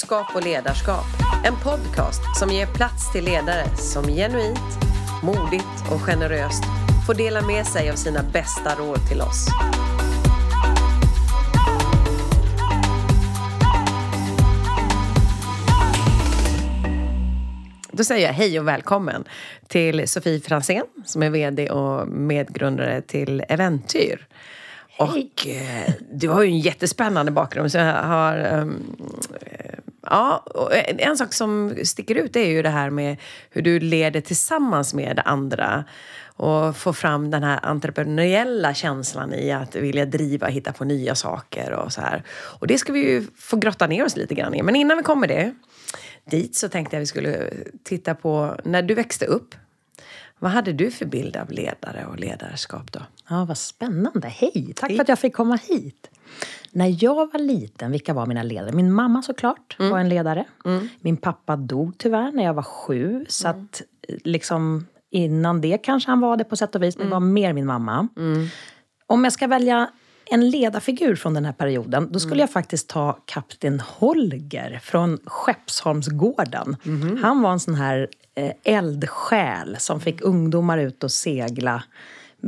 Klokskap och ledarskap. En podcast som ger plats till ledare som genuint, modigt och generöst får dela med sig av sina bästa råd till oss. Då säger jag hej och välkommen till Sofie Fransén som är VD och medgrundare till Eventyr. Och eh, du har ju en jättespännande bakgrund. Så jag har, um, ja, en sak som sticker ut är ju det här med hur du leder tillsammans med andra och få fram den här entreprenöriella känslan i att vilja driva, hitta på nya saker och så här. Och det ska vi ju få grotta ner oss lite grann i. Men innan vi kommer det, dit så tänkte jag vi skulle titta på när du växte upp. Vad hade du för bild av ledare och ledarskap då? Ja, vad spännande. Hej! Tack för att jag fick komma hit. När jag var liten, vilka var mina ledare? Min mamma såklart mm. var en ledare. Mm. Min pappa dog tyvärr när jag var sju. Så mm. att liksom innan det kanske han var det på sätt och vis. Men det var mer min mamma. Mm. Om jag ska välja en ledarfigur från den här perioden, då skulle mm. jag faktiskt ta kapten Holger från Skeppsholmsgården. Mm. Han var en sån här eh, eldsjäl som fick ungdomar ut och segla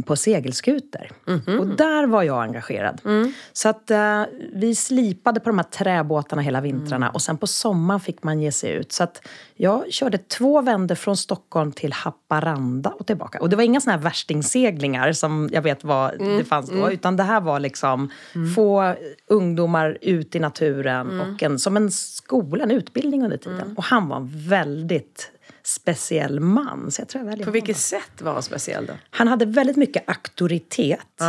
på segelskuter. Mm -hmm. Och där var jag engagerad. Mm. Så att uh, vi slipade på de här träbåtarna hela vintrarna mm. och sen på sommaren fick man ge sig ut. Så att jag körde två vändor från Stockholm till Haparanda och tillbaka. Och det var inga såna här värstingseglingar som jag vet vad mm. det fanns då. Mm. Utan det här var liksom mm. få ungdomar ut i naturen och en, som en skola, en utbildning under tiden. Och han var väldigt speciell man. Så jag tror jag På vilket sätt var han speciell då? Han hade väldigt mycket auktoritet.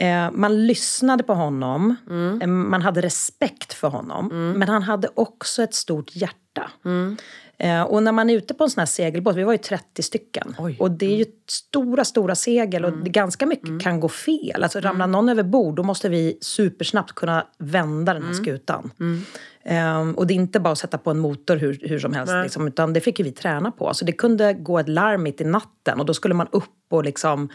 Eh, man lyssnade på honom, mm. Eh, man hade respekt för honom. Mm. Men han hade också ett stort hjärta. Mm. Eh, och när man är ute på en sån här segelbåt, vi var ju 30 stycken. Oj. Och det är ju stora, stora segel och mm. ganska mycket mm. kan gå fel. Alltså ramlar mm. någon över bord då måste vi supersnabbt kunna vända den här mm. skutan. Um, och det är inte bara att sätta på en motor hur, hur som helst, liksom, utan det fick vi träna på. Så det kunde gå ett larm mitt i natten och då skulle man upp och liksom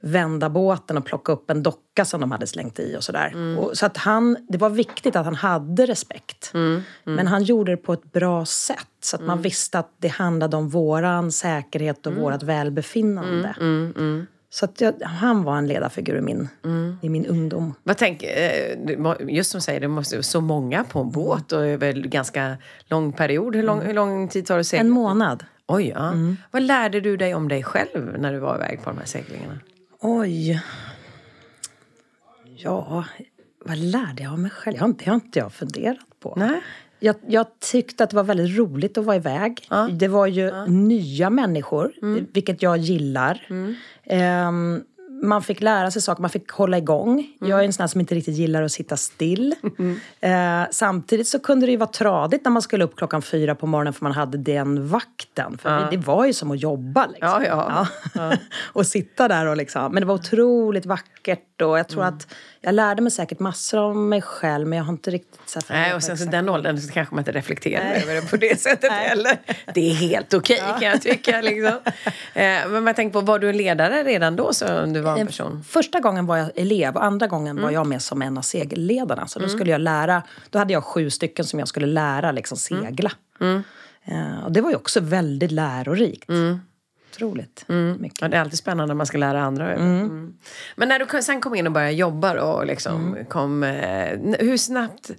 vända båten och plocka upp en docka som de hade slängt i och sådär. Mm. Och, så att han, det var viktigt att han hade respekt. Mm. Mm. Men han gjorde det på ett bra sätt. Så att man mm. visste att det handlade om våran säkerhet och mm. vårat välbefinnande. Mm, så att jag, han var en ledarfigur i min, i min ungdom. Vad tänk, eh, just som du säger, det måste så många på en båt och över ganska lång period. Hur lång, hur lång tid tar det att segla? En månad. Oj, ja. Vad lärde du dig om dig själv när du var iväg på de här seglingarna? Oj. Ja, vad lärde jag av mig själv? Det har inte, det har inte jag funderat på. Nej. Jag, jag, tyckte att det var väldigt roligt att vara iväg. Ja. Det var ju ja. nya människor, mm. vilket jag gillar. Mm. Um, man fick lära sig saker, man fick hålla igång. Mm. Jag är en sån som inte riktigt gillar att sitta still. Mm. Eh, samtidigt så kunde det ju vara tradigt när man skulle upp klockan fyra på morgonen för man hade den vakten. För ja. det var ju som att jobba. Liksom. Ja, ja. ja. och sitta där och liksom. Men det var otroligt vackert och jag tror mm. att jag lärde mig säkert massor om mig själv men jag har inte riktigt så Nej, och sen så den åldern så kanske man inte reflekterar Nej. över det på det sättet heller. Det är helt okej okay, kan jag tycka. Liksom. Eh, men jag tänker på, var du en ledare redan då så du var en person? Första gången var jag elev och andra gången mm. var jag med som en av segelledarna. Så då mm. skulle jag lära, då hade jag sju stycken som jag skulle lära liksom segla. Mm. Uh, och det var ju också väldigt lärorikt. Mm otroligt mm. mycket. Ja, det är alltid spännande när man ska lära andra. Mm. Mm. Men när du sen kom in och började jobba och liksom mm. kom... Eh, hur snabbt...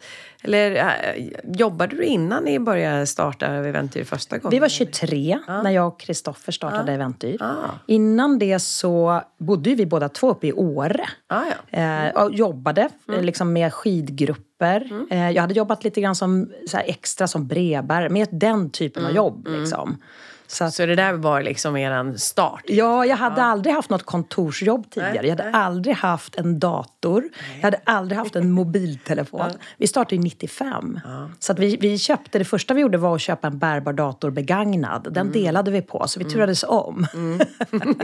Eller äh, jobbade du innan ni började starta Eventyr första gången? Vi var 23 ah. när jag och Kristoffer startade ah. Eventyr. Ah. Innan det så bodde vi båda två uppe i Åre. Ah, ja. eh, och jobbade mm. liksom med skidgrupper. Mm. Eh, jag hade jobbat lite grann som, extra som brevbärare, med den typen av jobb. Liksom. Så, att, så det där var liksom er start? Ja, jag hade ja. aldrig haft något kontorsjobb tidigare. Nej, jag hade nej. aldrig haft en dator. Nej. Jag hade aldrig haft en mobiltelefon. Ja. Vi startade i 95. Ja. Så att vi, vi köpte, det första vi gjorde var att köpa en bärbar dator begagnad. Den mm. delade vi på, så vi mm. turades om. Mm.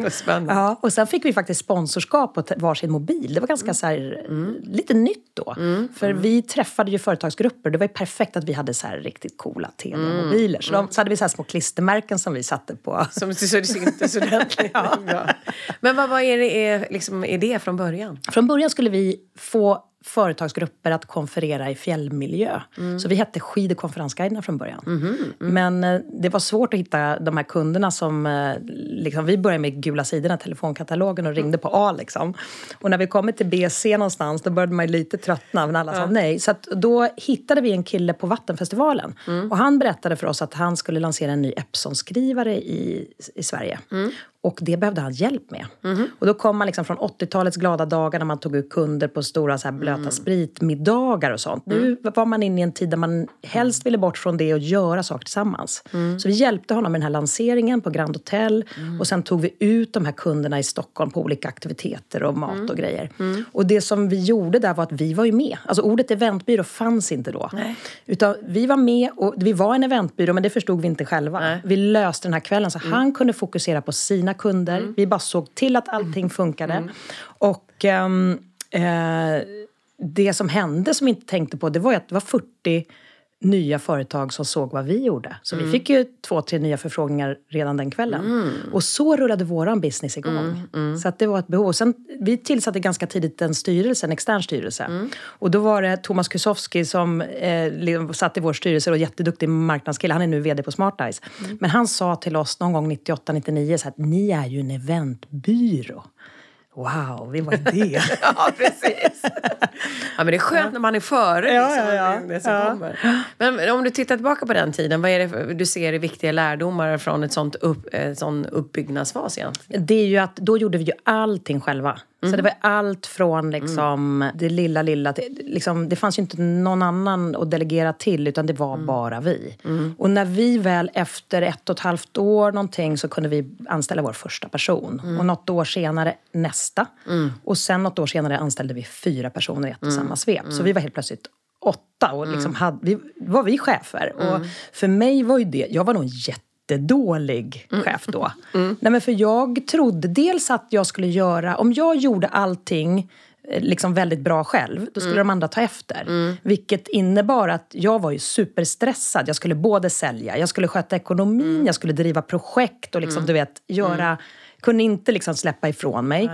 Spännande. ja, och sen fick vi faktiskt sponsorskap på varsin mobil. Det var ganska så här, mm. lite nytt då. Mm. För vi träffade ju företagsgrupper. Det var ju perfekt att vi hade så här riktigt coola Telia-mobiler. Så, de, så hade vi så här små klistermärken som vi satte på. Som så det syntes ordentligt. ja. Men vad var er, er liksom, idé från början? Från början skulle vi få företagsgrupper att konferera i fjällmiljö. Mm. Så vi hette Skid och konferensguiderna från början. Mm, mm. Men eh, det var svårt att hitta de här kunderna som... Eh, liksom, vi började med gula sidorna, telefonkatalogen, och ringde på A. Liksom. Och när vi kom till BC någonstans, då började man lite tröttna, men alla ja. sa nej. Så då hittade vi en kille på Vattenfestivalen. Mm. Och han berättade för oss att han skulle lansera en ny Epson-skrivare i, i Sverige. Och det behövde han hjälp med. Mm. Och då kom man liksom från 80-talets glada dagar när man tog ut kunder på stora så här blöta mm. spritmiddagar och sånt. Mm. Nu var man inne i en tid där man helst ville bort från det och göra saker tillsammans. Mm. Så vi hjälpte honom med den här lanseringen på Grand Hotel. Mm. Och sen tog vi ut de här kunderna i Stockholm på olika aktiviteter och mat mm. och grejer. Och det som vi gjorde där var att vi var ju med. Alltså ordet eventbyrå fanns inte då. Nej. Utan vi var med och vi var en eventbyrå men det förstod vi inte själva. Nej. Vi löste den här kvällen så han kunde fokusera på sina kunder. Mm. Vi bara såg till att allting funkade. Mm. Och um, eh, det som hände som vi inte tänkte på det var att det var 40 nya företag som såg vad vi gjorde. Så mm. vi fick ju två, tre nya förfrågningar redan den kvällen. Mm. Och så rullade vår business igång. Mm. mm. Så att det var ett behov. sen, vi tillsatte ganska tidigt en styrelse, en extern styrelse. Mm. Och då var det Thomas Kusowski som eh, satt i vår styrelse och jätteduktig marknadskille. Han är nu VD på Smartice. Mm. Men han sa till oss någon gång 98-99 så att ni är ju en eventbyrå. Wow, vi var det? ja, precis. Ja, men det är skönt när man är före ja, liksom, ja, ja. det som ja. kommer. Men om du tittar tillbaka på den tiden, vad är det du ser i viktiga lärdomar från ett sånt upp, en sån uppbyggnadsfas egentligen? Det är ju att då gjorde vi ju allting själva. Mm. Så det var allt från liksom mm. det lilla, lilla till, liksom, Det fanns ju inte någon annan att delegera till utan det var mm. bara vi. Mm. Och när vi väl efter ett och ett halvt år någonting så kunde vi anställa vår första person. Mm. Och något år senare nästa. Mm. Och sen något år senare anställde vi fyra personer i ett och samma svep. Så vi var helt plötsligt åtta och liksom hade, vi, var vi chefer. Och för mig var ju det, jag var nog jätte jättedålig mm. chef då. Mm. Nej, men för jag trodde dels att jag skulle göra, om jag gjorde allting eh, liksom väldigt bra själv, då skulle mm. de andra ta efter. Mm. Vilket innebar att jag var ju superstressad. Jag skulle både sälja, jag skulle sköta ekonomin, mm. jag skulle driva projekt och liksom, mm. du vet, göra kunde inte liksom släppa ifrån mig.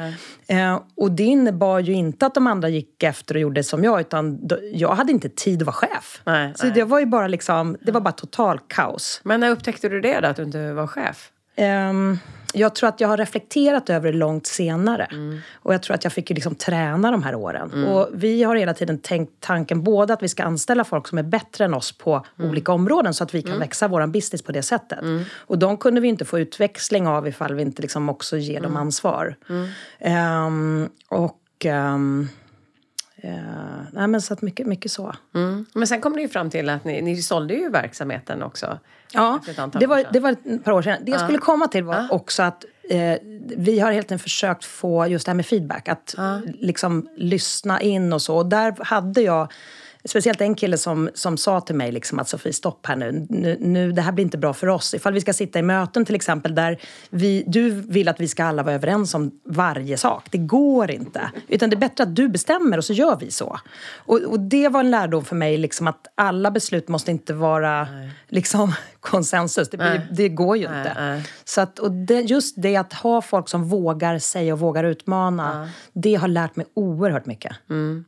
Eh, och det innebar ju inte att de andra gick efter och gjorde som jag, utan då, jag hade inte tid att vara chef. Nej, så nej. det var ju bara liksom, det var bara total kaos. Men när upptäckte du det då, att du inte var chef? Um, jag tror att jag har reflekterat över det långt senare. Mm. Och jag tror att jag fick liksom träna de här åren. Mm. Och vi har hela tiden tänkt tanken både att vi ska anställa folk som är bättre än oss på mm. olika områden så att vi kan mm. växa vår business på det sättet. Mm. Och de kunde vi inte få utväxling av ifall vi inte liksom också ger dem mm. ansvar. Um, och... Um, Uh, nej, men så att mycket, mycket så. Mm. Men sen kom ni ju fram till att ni, ni sålde ju verksamheten också. Ja, det var, det var ett par år sedan. Det jag skulle komma till var också att eh, vi har helt enkelt försökt få just det här med feedback. Att liksom lyssna in och så. Och där hade jag Speciellt en kille som, som sa till mig liksom att Sofie, stopp här nu. nu. nu. Det här blir inte bra för oss. Ifall vi ska sitta i möten till exempel där vi, du vill att vi ska alla vara överens om varje sak. Det går inte. Utan det är bättre att du bestämmer och så gör vi så. Och, och det var en lärdom för mig liksom att alla beslut måste inte vara liksom, konsensus. Det, blir, det går ju inte. Nej, Så att, och det, just det att ha folk som vågar säga och vågar utmana. Det har lärt mig oerhört mycket. Mm.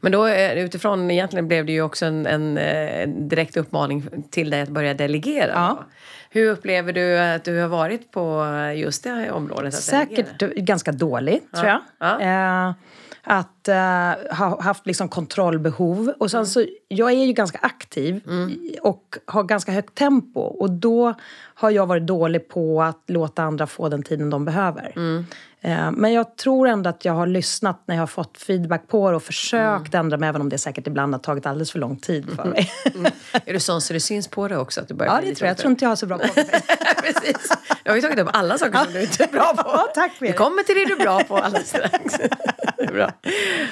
Men då eh, utifrån egentligen blev det ju också en, en, eh, en direkt uppmaning till dig att börja delegera. Ja. Hur upplever du att du har varit på just det området? Säkert delegera? ganska dålig, ja. tror jag. Ja. Eh, att uh, ha haft liksom kontrollbehov. Och sen mm. så, jag är ju ganska aktiv mm. och har ganska högt tempo. Och då har jag varit dålig på att låta andra få den tiden de behöver. Mm. Uh, men jag tror ändå att jag har lyssnat när jag har fått feedback på det och försökt mm. ändra mig, även om det säkert ibland har tagit alldeles för lång tid för mig. Mm. Är du sån så det syns på dig också? Att du börjar ja, det tror jag. Jag tror inte jag har så bra koll Precis. Jag har ju tagit upp alla saker som du inte är bra på. Ja, tack Vi kommer till det du är bra på alldeles strax. Det bra.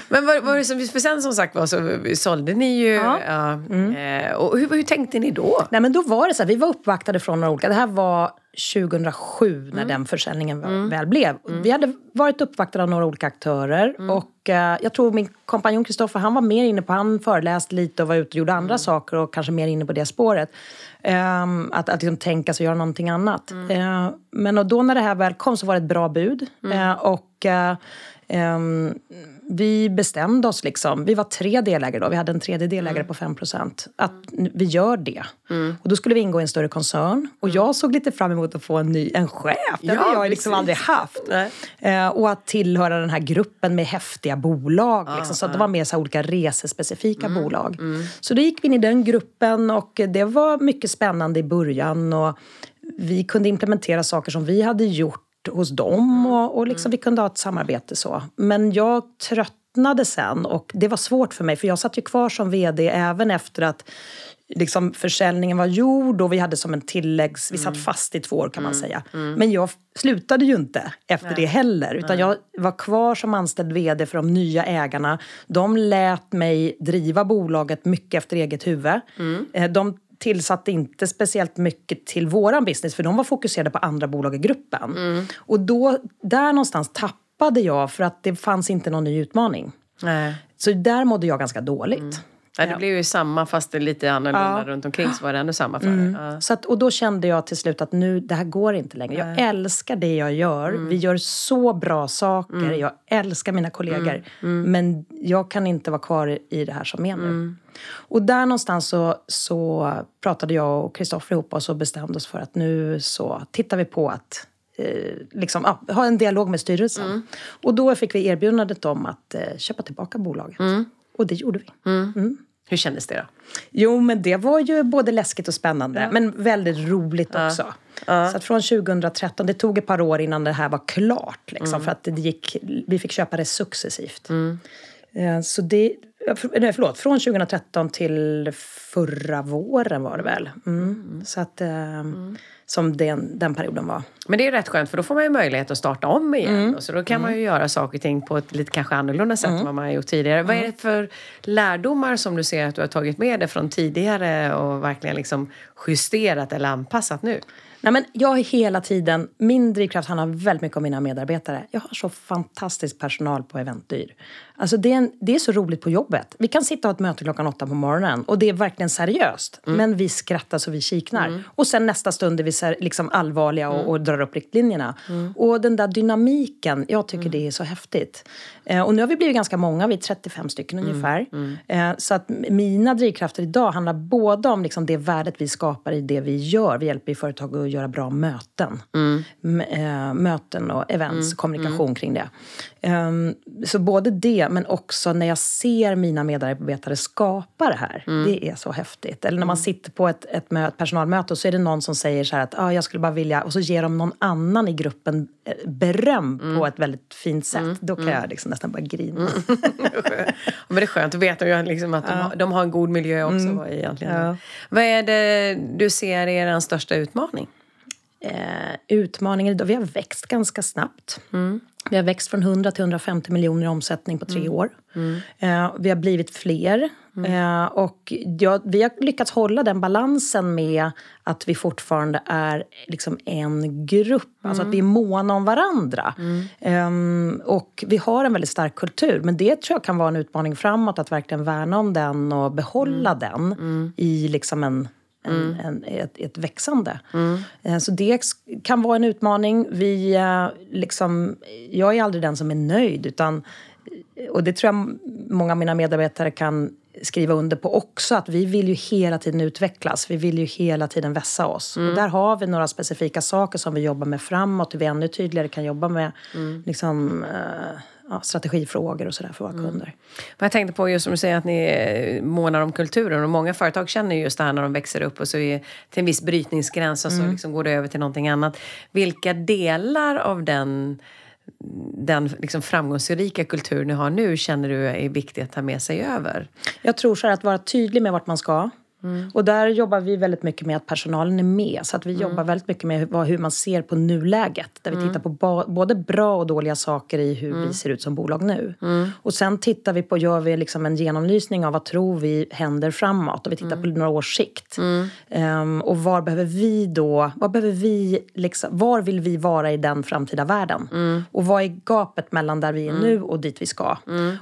Men vad, vad som, för sen som sagt var så sålde ni ju. Ja. ja mm. Eh, och hur, hur tänkte ni då? Nej men då var det så här, vi var uppvaktade från några olika, det här var 2007 när mm. den försäljningen mm. väl blev. Mm. Vi hade varit uppvaktade av några olika aktörer mm. och eh, jag tror min kompanjon Kristoffer han var mer inne på, han föreläste lite och var ute och gjorde andra mm. saker och kanske mer inne på det spåret. Um, att att liksom tänka sig göra någonting annat. Uh, men och då när det här väl kom så var det ett bra bud. Uh, och vi bestämde oss liksom, vi var tre delägare då, vi hade en tredje delägare mm. på 5% att vi gör det. Mm. Och då skulle vi ingå i en större koncern. Och mm. jag såg lite fram emot att få en ny en chef, det ja, har jag liksom aldrig haft. Eh, och att tillhöra den här gruppen med häftiga bolag. Ah, liksom, så att det var mer så olika resespecifika mm. bolag. Mm. Så då gick vi in i den gruppen och det var mycket spännande i början. Och vi kunde implementera saker som vi hade gjort hos dem mm. och, och liksom, vi kunde ha ett samarbete så. Men jag tröttnade sen och det var svårt för mig för jag satt ju kvar som VD även efter att liksom försäljningen var gjord och vi hade som en tilläggs... Vi satt mm. fast i två år kan man mm. säga. Mm. Men jag slutade ju inte efter Nej. det heller. Utan jag var kvar som anställd VD för de nya ägarna. De lät mig driva bolaget mycket efter eget huvud. Mm. Eh, de tillsatte inte speciellt mycket till våran business för de var fokuserade på andra bolag i gruppen. Mm. Och då, där någonstans tappade jag för att det fanns inte någon ny utmaning. Nej. Så där mådde jag ganska dåligt. Mm. Ja, det blev ju samma fast det är lite annorlunda ja. runt omkring så var det ändå samma för mm. ja. så att, Och då kände jag till slut att nu, det här går inte längre. Jag Nej. älskar det jag gör. Mm. Vi gör så bra saker. Mm. Jag älskar mina kollegor. Mm. Mm. Men jag kan inte vara kvar i det här som är nu. Mm. Och där någonstans så, så pratade jag och Kristoffer ihop oss och bestämde oss för att nu så tittar vi på att eh, liksom, ja, ha en dialog med styrelsen. Och då fick vi erbjudandet om att eh, köpa tillbaka bolaget. Och det gjorde vi. Mm. Mm. Hur kändes det då? Jo, men det var ju både läskigt och spännande. Ja. Men väldigt roligt ja. också. Ja. Så att från 2013, det tog ett par år innan det här var klart. Liksom, mm. För att det gick, vi fick köpa det successivt. Mm. Eh, så det, nej, förlåt, från 2013 till förra våren var det väl. Mm. mm. Så att, eh, mm som den, den perioden var. Men det är rätt skönt för då får man ju möjlighet att starta om igen. Mm. Och så då kan mm. man ju göra saker och ting på ett lite kanske annorlunda sätt mm. än vad man har gjort tidigare. Vad är det för lärdomar som du ser att du har tagit med dig från tidigare och verkligen liksom justerat eller anpassat nu? Nej, men jag har hela tiden, min drivkraft handlar väldigt mycket om mina medarbetare. Jag har så fantastisk personal på Eventdyr. Alltså det är, en, det är så roligt på jobbet. Vi kan sitta och ha ett möte klockan åtta på morgonen och det är verkligen seriöst. Mm. Men vi skrattar så vi kiknar. Mm. Och sen nästa stund är vi ser, liksom allvarliga och, mm. och, drar upp riktlinjerna. Mm. Och den där dynamiken, jag tycker mm. det är så häftigt. Eh, och nu har vi blivit ganska många, vi är 35 stycken ungefär. Eh, så att mina drivkrafter idag handlar både om liksom det värdet vi skapar i det vi gör. Vi hjälper ju företag att göra bra möten. Eh, möten och events, kommunikation kring det. Ehm, så både det, men också när jag ser mina medarbetare skapa det här. Mm. Det är så häftigt. Eller när man mm. sitter på ett, ett, möt, personalmöte och så är det någon som säger så här att ah, jag skulle bara vilja... Och så ger de någon annan i gruppen eh, beröm mm. på ett väldigt fint sätt. Mm. Då kan mm. jag liksom nästan bara grina. Mm. men det är skönt att veta liksom att de, ja. har, de har en god miljö också. Mm. Egentligen. Ja. Vad är det du ser är er största utmaning? Eh, utmaningen, vi har växt ganska snabbt. Mm. Vi har växt från 100 till 150 miljoner i omsättning på tre mm. år. Mm. Eh, vi har blivit fler. Mm. Eh, och ja, vi har lyckats hålla den balansen med att vi fortfarande är liksom en grupp. Alltså att vi är måna om varandra. Eh, och vi har en väldigt stark kultur. Men det tror jag kan vara en utmaning framåt. Att verkligen värna om den och behålla mm. den mm. i liksom en en, mm. en, ett, ett växande. Mm. Eh, så det kan vara en utmaning. Vi, eh, liksom, jag är aldrig den som är nöjd. Utan, och det tror jag många av mina medarbetare kan skriva under på också. Att vi vill ju hela tiden utvecklas. Vi vill ju hela tiden vässa oss. Mm. Och där har vi några specifika saker som vi jobbar med framåt. Och vi ännu tydligare kan jobba med. Mm. Liksom, ja, strategifrågor och sådär för våra mm. kunder. Jag tänkte på just som du säger att ni månar om kulturen och många företag känner just det här när de växer upp och så är till en viss brytningsgräns och så mm. liksom går det över till någonting annat. Vilka delar av den den liksom framgångsrika kultur ni har nu känner du är viktig att ta med sig över? Jag tror så här att vara tydlig med vart man ska. Mm. Och där jobbar vi väldigt mycket med att personalen är med. Så att vi mm. jobbar väldigt mycket med hur man ser på nuläget. Där vi mm. tittar på både bra och dåliga saker i hur vi mm. ser ut som bolag nu. Mm. Och sen tittar vi på, gör vi liksom en genomlysning av vad tror vi händer framåt. Och vi tittar på några års sikt. Um, och var behöver vi då, var behöver vi liksom, var vill vi vara i den framtida världen? Och vad är gapet mellan där vi är nu och dit vi ska?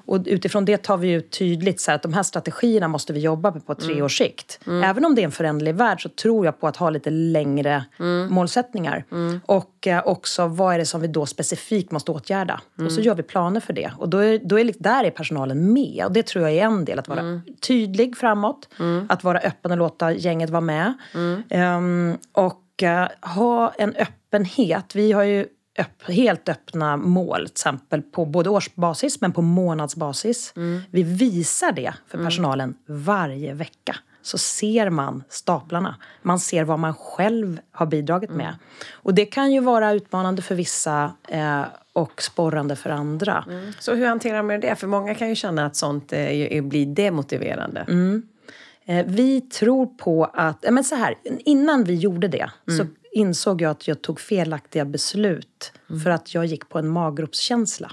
Och utifrån det tar vi ut tydligt så att de här strategierna måste vi jobba med på tre års sikt sikt. Även om det är en föränderlig värld så tror jag på att ha lite längre målsättningar. Och eh, också vad är det som vi då specifikt måste åtgärda. Och så gör vi planer för det. Och då är, då är, där är personalen med. Och det tror jag är en del, att vara tydlig framåt. Att vara öppen och låta gänget vara med. Um, och eh, ha en öppenhet. Vi har ju öpp, helt öppna mål, till exempel på både årsbasis men på månadsbasis. Vi visar det för personalen varje vecka. Så ser man staplarna. Man ser vad man själv har bidragit med. Och det kan ju vara utmanande för vissa eh, och sporrande för andra. Så hur hanterar man det? För många kan ju känna att sånt eh, blir demotiverande. Eh, vi tror på att, eh, men så här, innan vi gjorde det så insåg jag att jag tog felaktiga beslut för att jag gick på en maggropskänsla.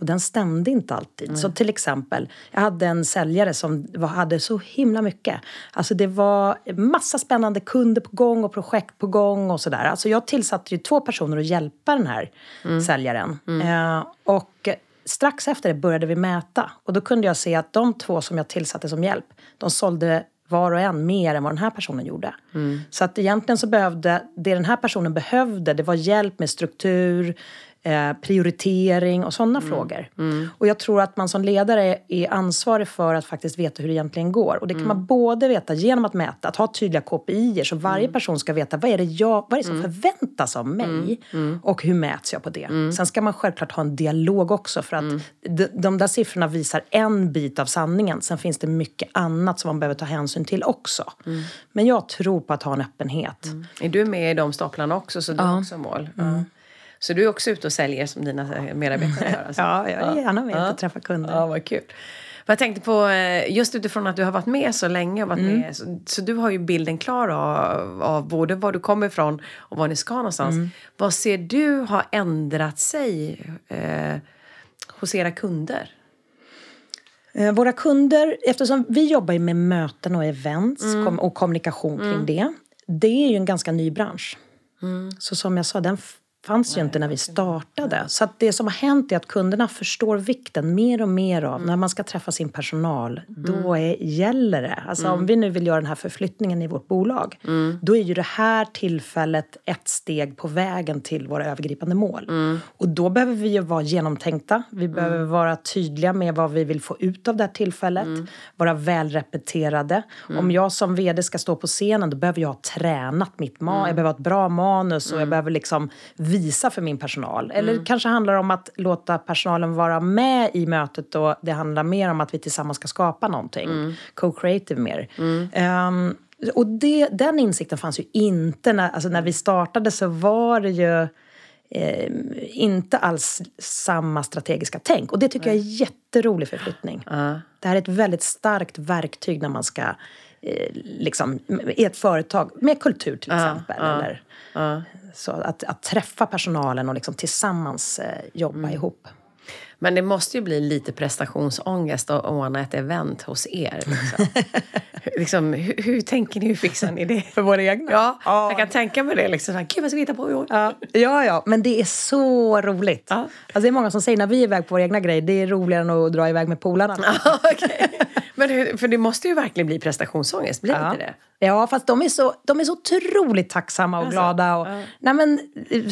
Och den stämde inte alltid. Så till exempel, jag hade en säljare som var, hade så himla mycket. Alltså det var massa spännande kunder på gång och projekt på gång och sådär. Alltså jag tillsatte ju två personer att hjälpa den här säljaren. Eh, och strax efter det började vi mäta. Och då kunde jag se att de två som jag tillsatte som hjälp, de sålde var och en mer än vad den här personen gjorde. Så att egentligen så behövde, det den här personen behövde, det var hjälp med struktur, eh, prioritering och sådana frågor. Och jag tror att man som ledare är ansvarig för att faktiskt veta hur det egentligen går. Och det kan man både veta genom att mäta, att ha tydliga KPI så varje person ska veta vad är det, jag, vad är det som förväntas av mig och hur mäts jag på det. Sen ska man självklart ha en dialog också för att de, de där siffrorna visar en bit av sanningen. Sen finns det mycket annat som man behöver ta hänsyn till också. Men jag tror på att ha en öppenhet. Är du med i de staplarna också? Så du har också mål? Ja. Så du är också ute och säljer som dina eh, medarbetare gör? Alltså. Ja, jag är gärna med och träffar kunder. Ja, vad kul. Jag tänkte på, eh, just utifrån att du har varit med så länge, och varit med, så, så du har ju bilden klar av, av både var du kommer ifrån och var ni ska någonstans. Vad ser du har ändrat sig eh, hos era kunder? Eh, Våra kunder, eftersom vi jobbar med möten och events kom- och kommunikation kring det. Det är ju en ganska ny bransch. Så som jag sa, den fanns ju inte när vi startade. Så det som har hänt är att kunderna förstår vikten mer och mer av när man ska träffa sin personal. Då är, gäller det. Alltså om vi nu vill göra den här förflyttningen i vårt bolag. Då är ju det här tillfället ett steg på vägen till våra övergripande mål. Och då behöver vi ju vara genomtänkta. Vi behöver vara tydliga med vad vi vill få ut av det här tillfället. Vara välrepeterade. Om jag som vd ska stå på scenen då behöver jag ha tränat mitt manus. Jag behöver ha ett bra manus och jag behöver liksom visa för min personal. Eller kanske handlar det om att låta personalen vara med i mötet och det handlar mer om att vi tillsammans ska skapa någonting. Co-creative mer. Ehm, och det, den insikten fanns ju inte när, alltså när vi startade så var det ju eh, inte alls samma strategiska tänk. Och det tycker jag är jätterolig förflyttning. Det här är ett väldigt starkt verktyg när man ska liksom, i ett företag med kultur till exempel. Eller, Så att, att träffa personalen och liksom tillsammans eh, jobba ihop. Men det måste ju bli lite prestationsångest att ordna ett event hos er. Liksom. liksom, hur, hur tänker ni? Hur fixar ni det? För våra egna? Ja, jag kan tänka mig det. Liksom, Gud, vad ska vi hitta på i år? Ja, ja, ja, men det är så roligt. Ja. Alltså, det är många som säger när vi är iväg på våra egna grejer, det är roligare än att dra iväg med polarna. Okej. Men hur, för det måste ju verkligen bli prestationsångest, blir Ja. inte det? Ja, fast de är så, de är så otroligt tacksamma och Alltså, glada. Och, ja. nej, men,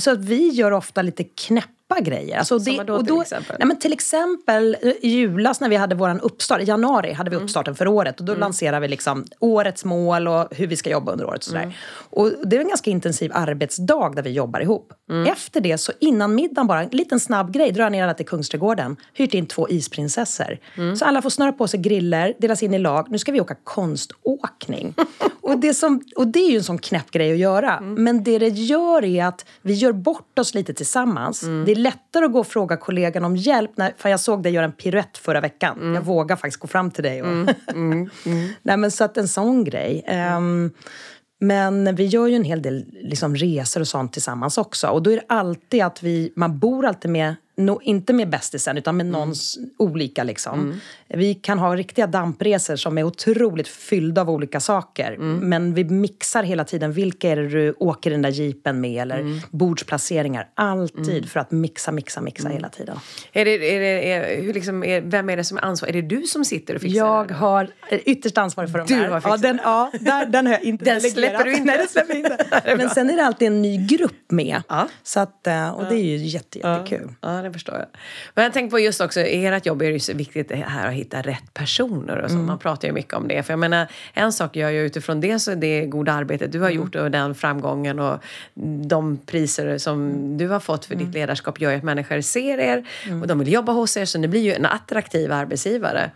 så att vi gör ofta lite knäppa grejer. Alltså, Som vadå till exempel? Nej, men till exempel eh, i julas när vi hade vår uppstart, i januari hade vi Mm. uppstarten för året. Och då lanserade vi liksom årets mål och hur vi ska jobba under året. Och, sådär. Mm. och det är en ganska intensiv arbetsdag där vi jobbar ihop. Mm. Efter det, så innan middagen bara, en liten snabb grej, drar jag ner alla till Kungsträdgården, hyrt in två isprinsessor. Mm. Så alla får snöra på sig griller, delas in i lag. Nu ska vi åka konståkning. och, det som, och det är ju en sån knäpp grej att göra. Mm. Men det det gör är att vi gör bort oss lite tillsammans. Mm. Det lättare att gå och fråga kollegan om hjälp. När, för jag såg dig göra en piruett förra veckan. Mm. Jag vågar faktiskt gå fram till dig. Och Nej, men så att en sån grej. Ehm, men vi gör ju en hel del liksom, resor och sånt tillsammans också. Och då är det alltid att vi, man bor alltid med no, inte med bästisen, utan med någons olika. Liksom. Vi kan ha riktiga dampresor som är otroligt fyllda av olika saker. Men vi mixar hela tiden. Vilka är det du åker den där jeepen med? Eller bordsplaceringar. Alltid för att mixa, mixa, mixa hela tiden. Är det, är det, är, hur liksom, är, vem är det som är ansvarig? Är det du som sitter och fixar Jag det? har ytterst ansvarig för de Du där. har ja, den, ja, där, den har jag inte Den släpper du inte. Nej, den släpper inte. Men sen är det alltid en ny grupp med. Ja. Så att, eh, och det är ju jätte, jättekul. Ja, det förstår jag. Men jag tänker på just också, i ert jobb är det ju så viktigt här att hitta rätt personer och så. Mm. Man pratar ju mycket om det. För jag menar, en sak gör jag utifrån det så det goda arbetet du har Mm. gjort och den framgången och de priser som Mm. du har fått för ditt ledarskap gör ju att människor ser er och de vill jobba hos er så ni blir ju en attraktiv arbetsgivare.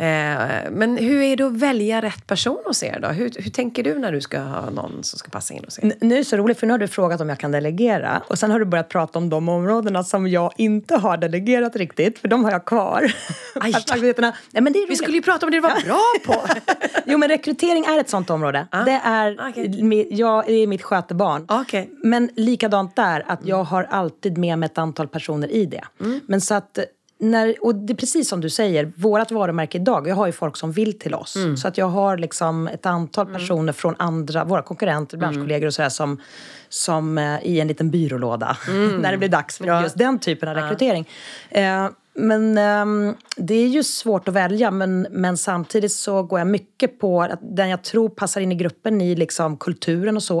Eh, Men hur är det att välja rätt person hos er då? Hur, hur tänker du när du ska ha någon som ska passa in hos er? Nu är det så roligt, för nu har du frågat om jag kan delegera. Och sen har du börjat prata om de områdena som jag inte har delegerat riktigt, för de har jag kvar. Aj. Aktiviteterna. Nej, men det är Vi skulle ju prata om det du var bra på! Jo, men rekrytering är ett sånt område. Det är, okej. mi- jag är mitt skötebarn. Okej. Men likadant där, att jag har alltid med mig ett antal personer i det. Men så att, när, och det är precis som du säger, vårt varumärke idag, jag har ju folk som vill till oss. Så att jag har liksom ett antal personer från andra, våra konkurrenter, branschkollegor och sådär som, som eh, i en liten byrålåda. när det blir dags för just den typen av rekrytering. Eh, men ehm, det är ju svårt att välja men, men samtidigt så går jag mycket på att den jag tror passar in i gruppen i liksom kulturen och så.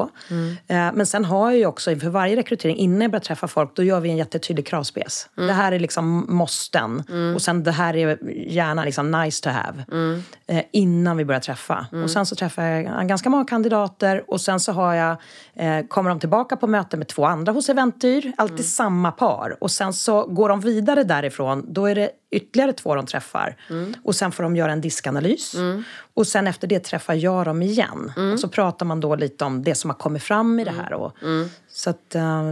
Eh, men sen har jag ju också inför varje rekrytering innan jag börjar träffa folk då gör vi en jättetydlig kravspec. Det här är liksom måsten och sen det här är gärna liksom nice to have. Eh, innan vi börjar träffa. Och sen så träffar jag ganska många kandidater och sen så har jag, eh, kommer de tillbaka på möte med två andra hos Eventyr, alltid samma par. Och sen så går de vidare därifrån, då är det ytterligare två de träffar. Och sen får de göra en diskanalys. Och sen efter det träffar jag dem igen. Och så pratar man då lite om det som har kommit fram i det här. Och, Så att, eh,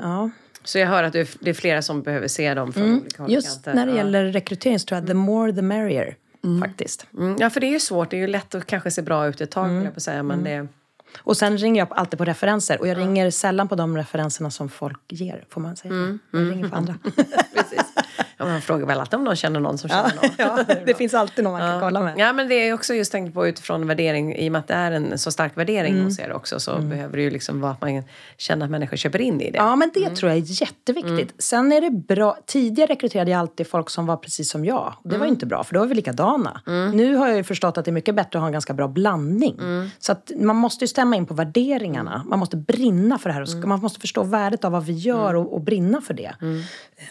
ja. Så jag hör att det är flera som behöver se dem från olika håll och Just när det gäller rekrytering så tror jag the more the merrier. Faktiskt. Mm, ja, för det är ju svårt. Det är ju lätt att kanske se bra ut ett tag, mm. på säga. Men det, Och sen ringer jag alltid på referenser. Och jag ringer sällan på de referenserna som folk ger. Får man säga så? Jag ringer på andra. precis. Ja, man frågar väl alltid om någon känner någon som känner någon. ja, det finns alltid någon man kan kolla med. Ja, men det är också just tänkt på utifrån värdering, i och med att det är en så stark värdering hos er också, så behöver det ju liksom vara att man känner att människor köper in i det. Ja, men det tror jag är jätteviktigt. Sen är det bra. Tidigare rekryterade jag alltid folk som var precis som jag. Det var inte bra, för då var vi likadana. Nu har jag ju förstått att det är mycket bättre att ha en ganska bra blandning. Så att man måste ju stämma in på värderingarna. Man måste brinna för det här. Man måste förstå värdet av vad vi gör och, och brinna för det.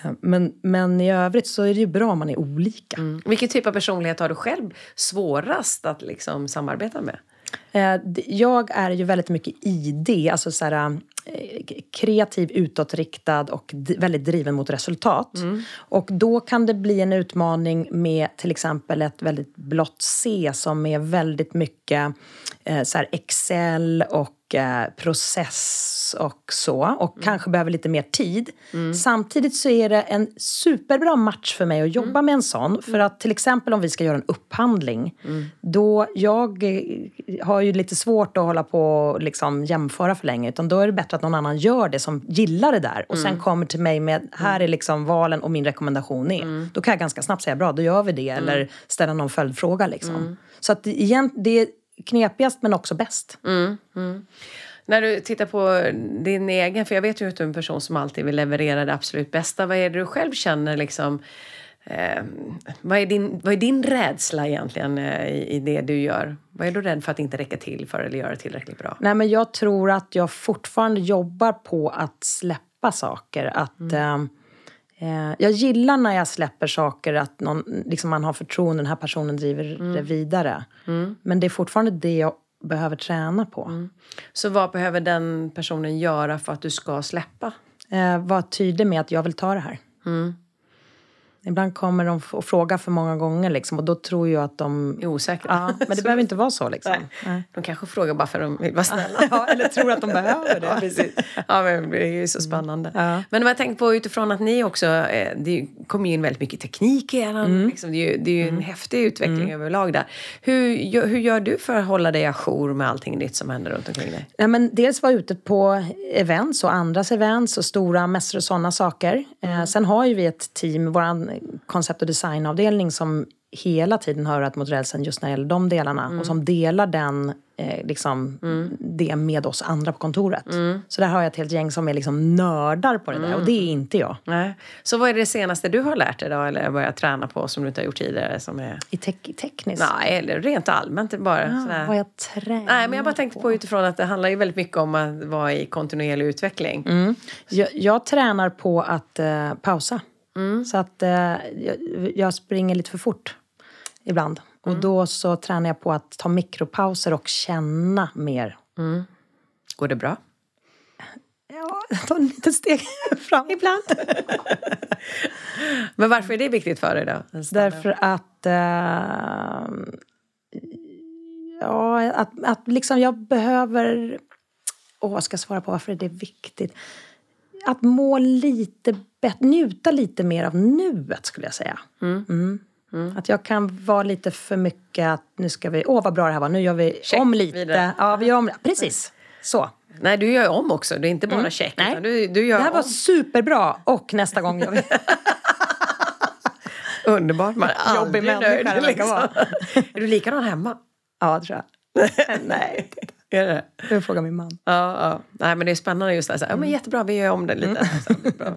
Eh, Men, men i övrigt så är det ju bra om man är olika. Vilken typ av personlighet har du själv svårast att liksom samarbeta med? Eh, Jag är ju väldigt mycket i det, alltså så här, eh, kreativ, utåtriktad och väldigt driven mot resultat. Och då kan det bli en utmaning med till exempel ett väldigt blått C som är väldigt mycket eh, så här Excel och process och så. Och kanske behöver lite mer tid. Samtidigt så är det en superbra match för mig att jobba med en sån. För att till exempel om vi ska göra en upphandling. Då jag eh, har ju lite svårt att hålla på och liksom jämföra för länge. Utan då är det bättre att någon annan gör det som gillar det där. Och sen kommer till mig med, här är liksom valen och min rekommendation är. Då kan jag ganska snabbt säga, bra då gör vi det. Eller ställa någon följdfråga liksom. Så att igen, det är knepigast men också bäst. När du tittar på din egen, för jag vet ju att du är en person som alltid vill leverera det absolut bästa. Vad är det du själv känner liksom? Eh, vad, är din, vad är din rädsla egentligen eh, i, i det du gör? Vad är du rädd för att inte räcka till för eller göra tillräckligt bra? Nej, men jag tror att jag fortfarande jobbar på att släppa saker. Att, eh, eh, jag gillar när jag släpper saker, att någon, liksom man har förtroende, den här personen driver det vidare. Men det är fortfarande det jag behöver träna på. Så vad behöver den personen göra för att du ska släppa? Eh, var tydlig med att jag vill ta det här. Ibland kommer de och frågar för många gånger liksom, och då tror jag att de... Är osäkra. Ja, men det behöver inte vara så. Liksom. Nej. Nej. De kanske frågar bara för att de vill vara snälla. Ja, eller tror att de behöver det. Ja, precis. Ja, men det är ju så spännande. Ja. Men om jag tänker på utifrån att ni också, eh, det kommer ju in väldigt mycket teknik i er. Mm. Liksom, det är ju, det är ju en häftig utveckling överlag där. Hur, gör- hur gör du för att hålla dig ajour med allting nytt som händer runt omkring dig? Ja, men dels vara ute på events och andras events och stora mässor och sådana saker. Eh, sen har ju vi ett team, koncept och designavdelning som hela tiden har örat mot rälsen just när det gäller de delarna och som delar den, eh, liksom, det med oss andra på kontoret. Så där har jag ett helt gäng som är liksom nördar på det där och det är inte jag. Nej. Så vad är det senaste du har lärt dig då, eller börjat träna på som du inte har gjort tidigare? Som är... I tek- tekniskt. Nej, eller rent allmänt bara. sådär. Ah, vad jag tränar Nej, men jag bara tänkte på utifrån att det handlar ju väldigt mycket om att vara i kontinuerlig utveckling. Jag, jag tränar på att eh, pausa. Så att eh, jag, jag springer lite för fort ibland. Och då så tränar jag på att ta mikropauser och känna mer. Går det bra? Ja, ta en liten steg fram. Ibland. Men varför är det viktigt för dig då? Därför att... Eh, ja, att, att liksom jag behöver... Åh, ska jag svara på varför är det viktigt? Att må lite bättre, njuta lite mer av nuet skulle jag säga. Mm. Att jag kan vara lite för mycket att nu ska vi, åh vad bra det här var, nu gör vi Check, om lite. vidare. Ja, vi gör om, precis. Så. Nej, du gör om också. Det är inte bara check. Nej. Du, du gör Det här var om. superbra och nästa gång gör vi... Underbart. Man är Jobbig aldrig nöjd. Liksom. är du likadan hemma? Ja, tror jag. Nej, Är det? jag frågar min man. Ja, ja. Nej, men det är spännande just det. här. Ja, men jättebra, vi gör om det lite. Bra.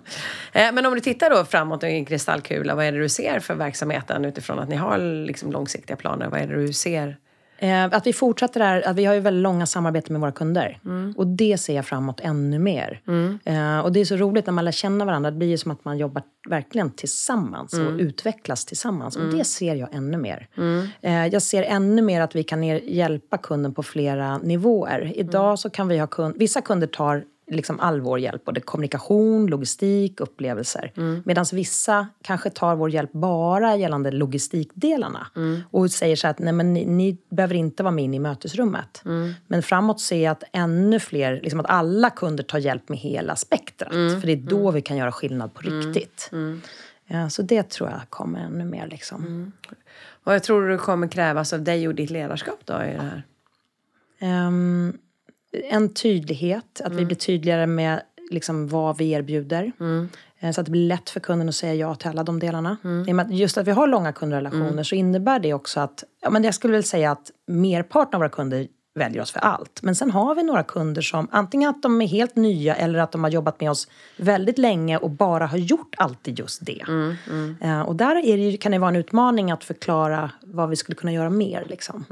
Eh, Men om du tittar då framåt i en kristallkula, vad är det du ser för verksamheten utifrån att ni har liksom långsiktiga planer? Vad är det du ser? Eh, att vi fortsätter där, att vi har ju väldigt långa samarbeten med våra kunder. Och det ser jag framåt ännu mer. Eh, och det är så roligt när man lär känna varandra. Det blir ju som att man jobbar verkligen tillsammans och utvecklas tillsammans. Och det ser jag ännu mer. Eh, jag ser ännu mer att vi kan hjälpa kunden på flera nivåer. Idag så kan vi ha kund, vissa kunder tar liksom all vår hjälp, både kommunikation, logistik, upplevelser. Medan vissa kanske tar vår hjälp bara gällande logistikdelarna. Och säger så att nej, men ni, ni behöver inte vara med in i mötesrummet. Men framåt ser jag att ännu fler, liksom att alla kunder tar hjälp med hela spektrat. För det är då vi kan göra skillnad på riktigt. Ja, så det tror jag kommer ännu mer. Liksom. Vad jag tror du kommer krävas av dig och ditt ledarskap då i det här? Ehm, en tydlighet, att vi blir tydligare med liksom vad vi erbjuder. Eh, Så att det blir lätt för kunden att säga ja till alla de delarna. Att just att vi har långa kundrelationer så innebär det också att, ja men jag skulle väl säga att merparten av våra kunder väljer oss för allt. Men sen har vi några kunder som antingen att de är helt nya eller att de har jobbat med oss väldigt länge och bara har gjort alltid just det. Eh, Och där är det, kan det vara en utmaning att förklara vad vi skulle kunna göra mer. Liksom.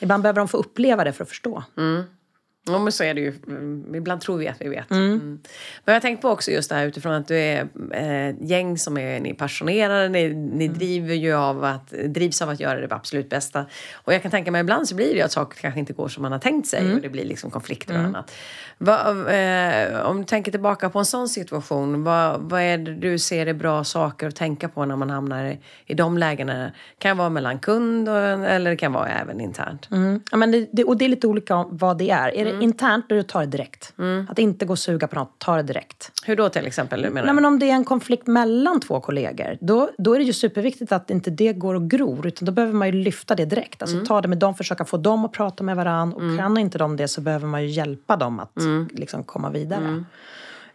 Ibland behöver de få uppleva det för att förstå. Ja, men så är det ju. Mm, Ibland tror vi att vi vet. Mm. Men jag har tänkt på också just det här utifrån att du är eh, gäng som är, ni är passionerade, ni, ni driver ju av att, drivs av att göra det absolut bästa. Och jag kan tänka mig ibland så blir det att saker kanske inte går som man har tänkt sig och det blir liksom konflikter och annat. Vad, eh, om du tänker tillbaka på en sån situation, vad, vad är det du ser är bra saker att tänka på när man hamnar i, i de lägena? Kan det vara mellan kund och, eller det kan vara även internt? Mm. Ja, men det, det, och det är lite olika vad det är. Är det internt, då är det ta det direkt. Att inte gå och suga på något, ta det direkt. Hur då till exempel? Menar Nej, du? men om det är en konflikt mellan två kollegor, då, då är det ju superviktigt att inte det går och gror. Utan då behöver man ju lyfta det direkt. Alltså ta det med dem, försöka få dem att prata med varandra. Och kan inte de det så behöver man ju hjälpa dem att liksom, komma vidare.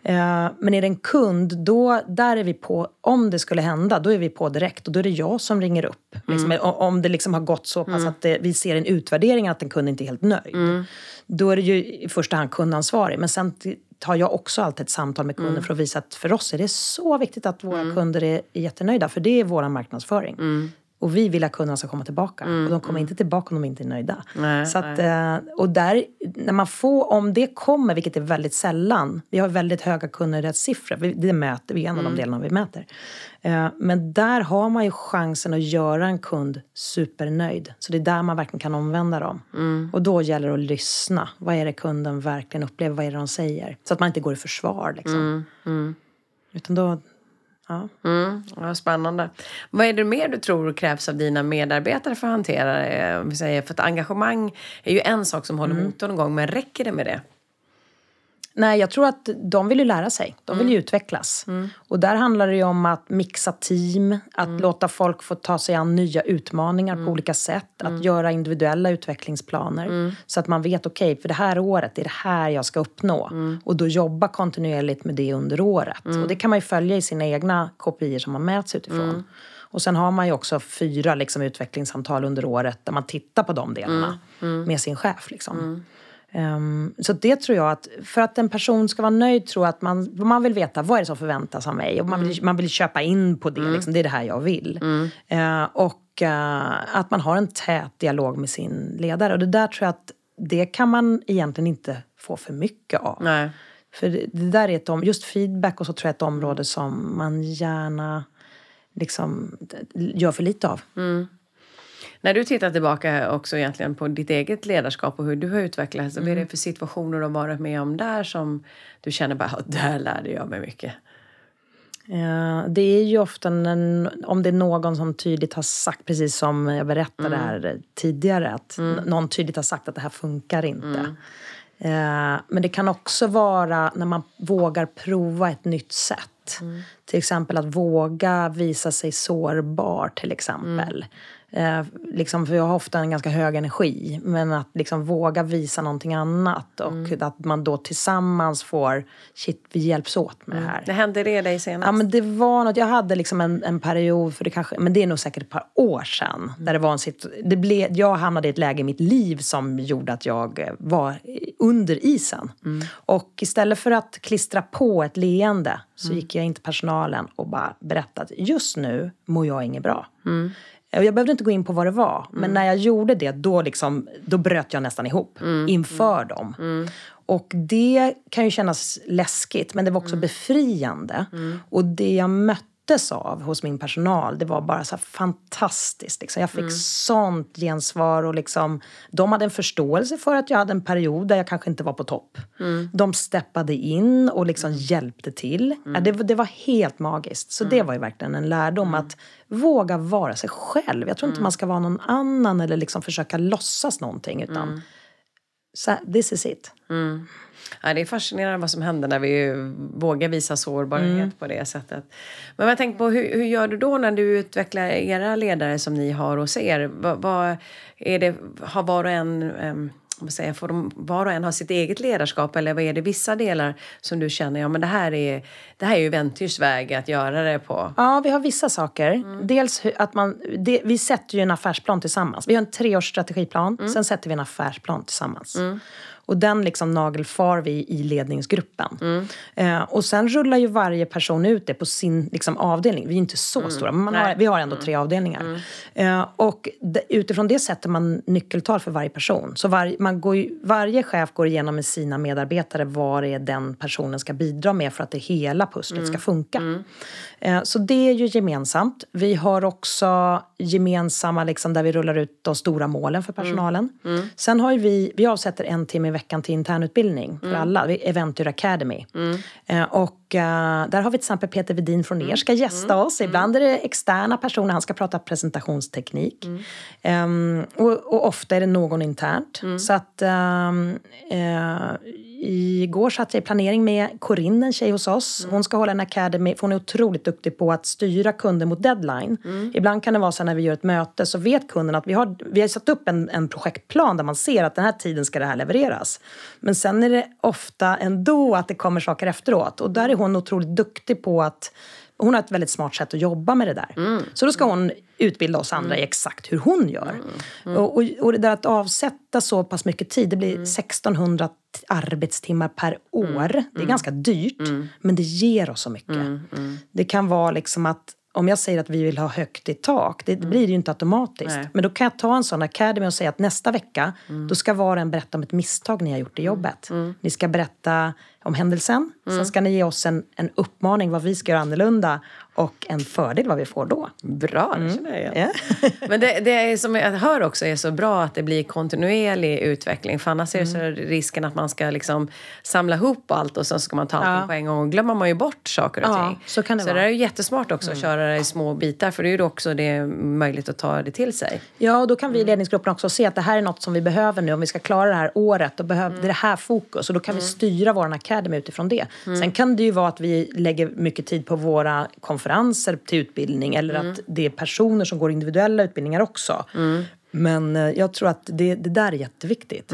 Eh, men är det en kund, då, där är vi på, om det skulle hända, då är vi på direkt. Och då är det jag som ringer upp. Liksom, o- Om det liksom har gått så pass att det, vi ser en utvärdering att en kund inte är helt nöjd. Då är det ju i första hand kundansvarig. Men sen tar jag också alltid ett samtal med kunden för att visa att för oss är det så viktigt att våra kunder är, är jättenöjda. För det är vår marknadsföring. Och vi vill att kunderna ska komma tillbaka. Och de kommer inte tillbaka om de inte är nöjda. Nej, så att, eh, och där, när man får, om det kommer, vilket är väldigt sällan. Vi har väldigt höga kundnöjdhetssiffror. Det mäter vi, en av de delarna vi mäter. Eh, men där har man ju chansen att göra en kund supernöjd. Så det är där man verkligen kan omvända dem. Och då gäller det att lyssna. Vad är det kunden verkligen upplever? Vad är det de säger? Så att man inte går i försvar liksom. Utan då, Ja. Mm, ja, spännande. Vad är det mer du tror krävs av dina medarbetare för att hantera det? Om vi säger, för att engagemang är ju en sak som håller motorn igång, men räcker det med det? Nej, jag tror att de vill ju lära sig. De vill ju utvecklas. Och där handlar det ju om att mixa team, att låta folk få ta sig an nya utmaningar på olika sätt. Att göra individuella utvecklingsplaner. Så att man vet, okej, okay, för det här året är det här jag ska uppnå. Och då jobba kontinuerligt med det under året. Och det kan man ju följa i sina egna KPI som man mäts utifrån. Och sen har man ju också fyra liksom, utvecklingssamtal under året där man tittar på de delarna med sin chef. Liksom. Um, så det tror jag att, för att en person ska vara nöjd tror jag att man, man vill veta vad är det som förväntas av mig. Och man, vill, man vill köpa in på det, liksom, det är det här jag vill. Uh, och uh, att man har en tät dialog med sin ledare. Och det där tror jag att det kan man egentligen inte få för mycket av. Nej. För det, det där är ett om, just feedback och så tror jag är ett område som man gärna liksom gör för lite av. Mm. När du tittar tillbaka också egentligen på ditt eget ledarskap och hur du har utvecklats, mm. vad är det för situationer du har varit med om där som du känner bara, där lärde jag mig mycket? Ja, det är ju ofta en, om det är någon som tydligt har sagt, precis som jag berättade mm. här tidigare, att mm. någon tydligt har sagt att det här funkar inte. Mm. Eh, men det kan också vara när man vågar prova ett nytt sätt. Mm. Till exempel att våga visa sig sårbar till exempel. Eh, liksom, för jag har ofta en ganska hög energi. Men att liksom våga visa någonting annat och mm. att man då tillsammans får, shit vi hjälps åt med det här. Det hände det dig senast? Ja men det var något, jag hade liksom en, en period, för det kanske, men det är nog säkert ett par år sedan. Där det var en det blev, jag hamnade i ett läge i mitt liv som gjorde att jag var under isen. Mm. Och istället för att klistra på ett leende så mm. gick jag in till personalen och bara berättade att just nu mår jag inget bra. Mm. Jag behövde inte gå in på vad det var, mm. men när jag gjorde det då, liksom, då bröt jag nästan ihop mm. inför dem. Mm. Och det kan ju kännas läskigt, men det var också Mm. befriande. Och det jag möttes av hos min personal, det var bara så fantastiskt. Liksom. Jag fick Mm. sånt gensvar och liksom, de hade en förståelse för att jag hade en period där jag kanske inte var på topp. Mm. De steppade in och liksom hjälpte till. Ja, det, det var helt magiskt. Så Mm. det var ju verkligen en lärdom att våga vara sig själv. Jag tror Mm. inte man ska vara någon annan eller liksom försöka låtsas någonting. Utan Mm. så this is it. Ja, det är fascinerande vad som händer när vi vågar visa sårbarhet Mm. på det sättet. Men jag tänker på hur, hur gör du då när du utvecklar era ledare som ni har hos er? Vad, vad är det, har var och en um, säger, jag, får de var och en ha sitt eget ledarskap eller vad är det vissa delar som du känner, ja men det här är, det här är ju Ventyrs väg att göra det på? Ja, vi har vissa saker. Mm. Dels att man, det, vi sätter ju en affärsplan tillsammans. Vi har en treårsstrategiplan, Mm. sen sätter vi en affärsplan tillsammans. Och den liksom nagelfar vi i ledningsgruppen. Mm. Eh, och sen rullar ju varje person ut det på sin liksom, avdelning. Vi är inte så stora, men har, Mm. Mm. vi har ändå tre avdelningar. Eh, och de, utifrån det sätter man nyckeltal för varje person. Så var, man går ju, varje chef går igenom med sina medarbetare vad det är den personen ska bidra med för att det hela pusslet ska funka. Eh, så det är ju gemensamt. Vi har också gemensamma, liksom, där vi rullar ut de stora målen för personalen. Sen har ju vi, vi avsätter en timme i veckan till internutbildning för alla. Vi- Eventyr Academy. Eh, och eh, där har vi till exempel Peter Vedin från er ska gästa oss. Ibland är det externa personer, han ska prata presentationsteknik. Ehm, och, och ofta är det någon internt. Så att ehm, eh, igår satt jag i planering med Corinne, en tjej hos oss. Hon ska hålla en academy, för hon är otroligt duktig på att styra kunder mot deadline. Ibland kan det vara så när vi gör ett möte så vet kunden att vi har, vi har satt upp en, en projektplan där man ser att den här tiden ska det här levereras. Men sen är det ofta ändå att det kommer saker efteråt. Och där är hon otroligt duktig på att hon har ett väldigt smart sätt att jobba med det där. Så då ska hon utbilda oss andra i exakt hur hon gör. Och, och, och det där att avsätta så pass mycket tid, det blir 1600 t- arbetstimmar per år. Det är ganska dyrt, men det ger oss så mycket. Det kan vara liksom att om jag säger att vi vill ha högt i tak, det, det blir det ju inte automatiskt. Nej. Men då kan jag ta en sån academy och säga att nästa vecka, då ska var och en berätta om ett misstag ni har gjort i jobbet. Ni ska berätta om händelsen. Sen ska ni ge oss en, en uppmaning vad vi ska göra annorlunda och en fördel vad vi får då. Bra, det känner jag igen. Men det, det som jag hör också är så bra att det blir kontinuerlig utveckling. För annars är det så risken att man ska liksom samla ihop allt och sen ska man ta allting Ja. på en gång. Och glömmer man ju bort saker och Ja, ting. så kan det så vara. det är ju jättesmart också att köra det i små bitar. För det är ju också det möjligt att ta det till sig. Ja, och då kan vi i ledningsgruppen också se att det här är något som vi behöver nu. Om vi ska klara det här året, då behöver det här fokus. Och då kan vi styra vår academy utifrån det. Sen kan det ju vara att vi lägger mycket tid på våra konferenser till utbildning. Eller att det är personer som går individuella utbildningar också. Men eh, jag tror att det, det där är jätteviktigt.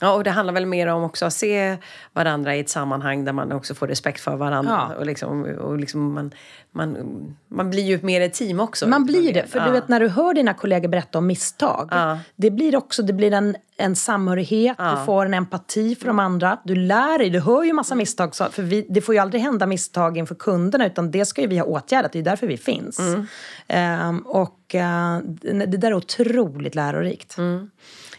Ja, och det handlar väl mer om också att se varandra i ett sammanhang där man också får respekt för varandra. Ja. Och liksom, och liksom man, man, man blir ju mer ett team också. Man blir det. För Ja. du vet när du hör dina kollegor berätta om misstag. Ja. Det blir också det blir en, en samhörighet, du får en empati för de andra. Du lär dig, du hör ju massa misstag. För vi, det får ju aldrig hända misstag inför kunderna utan det ska ju vi ha åtgärdat. Det är därför vi finns. Ehm, och eh, det där är otroligt lärorikt.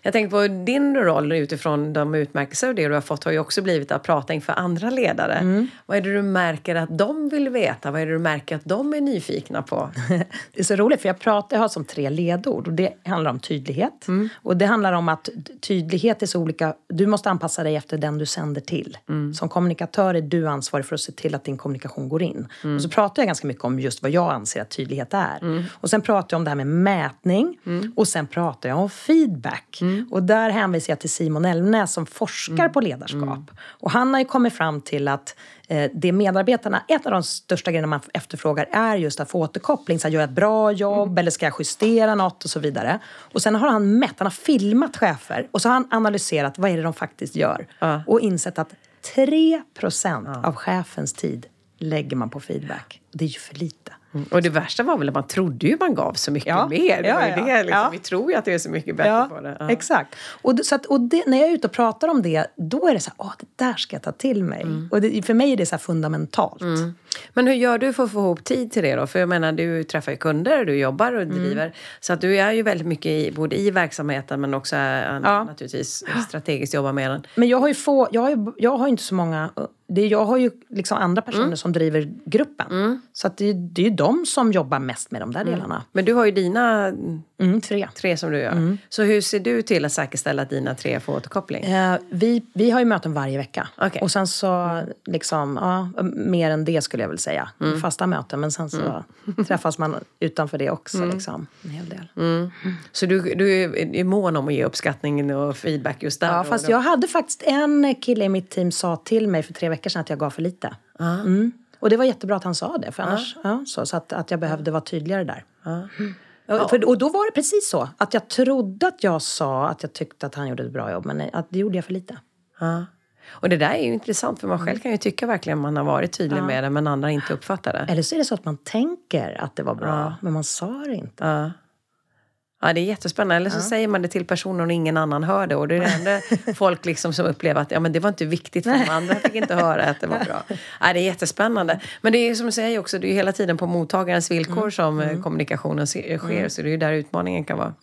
Jag tänker på din roll utifrån de utmärkelser och det du har fått har ju också blivit att prata inför andra ledare. Mm. Vad är det du märker att de vill veta? Vad är det du märker att de är nyfikna på? Det är så roligt för jag pratar, jag har som tre ledord och det handlar om tydlighet. Och det handlar om att tydlighet är så olika, du måste anpassa dig efter den du sänder till. Som kommunikatör är du ansvarig för att se till att din kommunikation går in. Och så pratar jag ganska mycket om just vad jag anser att tydlighet är. Och sen pratar jag om det här med mätning och sen pratar jag om feedback. Och där hänvisar jag till Simon Elmnäs som forskar på ledarskap. Och han har ju kommit fram till att eh, det medarbetarna, ett av de största grejerna man efterfrågar är just att få återkoppling. Så här, gör jag ett bra jobb eller ska jag justera något och så vidare. Och sen har han mätt, han har filmat chefer och så har han analyserat vad är det de faktiskt gör. Ja. Och insett att 3% av chefens tid lägger man på feedback. Det är ju för lite. Och det värsta var väl att man trodde ju man gav så mycket Ja. mer. Ja, ja. det, liksom. Vi tror ju att det är så mycket bättre på det. Exakt. Och, så att, och det, när jag är ute och pratar om det, då är det så här, åh, det där ska jag ta till mig. Och det, för mig är det så fundamentalt. Men hur gör du för att få ihop tid till det då? För jag menar, du träffar ju kunder, du jobbar och driver. Så att du är ju väldigt mycket i, både i verksamheten men också Ja. naturligtvis strategiskt jobbar med den. Men jag har ju få, jag har jag har inte så många, det jag har ju liksom andra personer Mm. som driver gruppen. Så att det, det är ju de som jobbar mest med de där delarna. Men du har ju dina Mm, tre. tre som du gör. Så hur ser du till att säkerställa att dina tre får återkoppling? Eh, vi, vi har ju möten varje vecka. Okej. Och sen så, liksom, ja, mer än det skulle jag väl säga. Mm. Fasta möten, men sen så träffas man utanför det också. Mm. Liksom, en hel del. Så du, du är mån om att ge uppskattning och feedback just där? Ja, fast då? jag hade faktiskt en kille i mitt team sa till mig för tre veckor sedan att jag gav för lite. Mm. Och det var jättebra att han sa det, för annars, ja, så, så att, att jag behövde vara tydligare där. Mm. Och, för, och då var det precis så, att jag trodde att jag sa att jag tyckte att han gjorde ett bra jobb, men att det gjorde jag för lite. Ja. Och det där är ju intressant för man själv kan ju tycka verkligen man har varit tydlig med det men andra inte uppfattar det. Eller så är det så att man tänker att det var bra, men man sa det inte. Ja. Ja, det är jättespännande. Eller så säger man det till personer och ingen annan hör det. Och det är det enda folk liksom som upplever att ja, men det var inte viktigt för de andra fick inte höra att det var bra. Ja, det är jättespännande. Men det är som du säger också, det är hela tiden på mottagarens villkor som eh, kommunikationen se- sker. Så det är ju där utmaningen kan vara.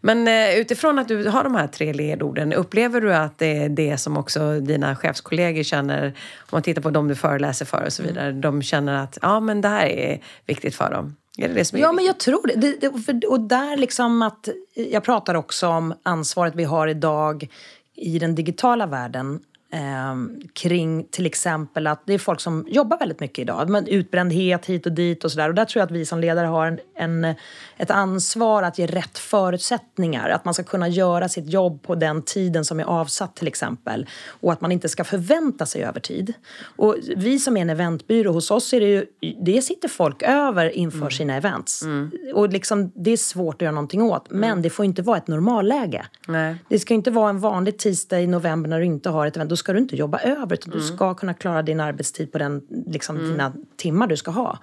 Men eh, utifrån att du har de här tre ledorden, upplever du att det är det som också dina chefskollegor känner, om man tittar på dem du föreläser för och så vidare, de känner att ja, men det här är viktigt för dem? Är det det som är Ja, men jag tror det. det, det för, och där liksom att, jag pratar också om ansvaret vi har idag i den digitala världen. Eh, kring till exempel att det är folk som jobbar väldigt mycket idag. Men utbrändhet hit och dit och sådär. Och där tror jag att vi som ledare har en, en, ett ansvar att ge rätt förutsättningar. Att man ska kunna göra sitt jobb på den tiden som är avsatt till exempel. Och att man inte ska förvänta sig övertid. Och vi som är en eventbyrå, hos oss är det ju, det sitter folk över inför sina events. Och liksom, det är svårt att göra någonting åt. Men det får inte vara ett normalläge. Nej. Det ska inte vara en vanlig tisdag i november när du inte har ett event. Då ska du inte jobba över. Utan Du ska kunna klara din arbetstid på den, liksom, dina timmar du ska ha.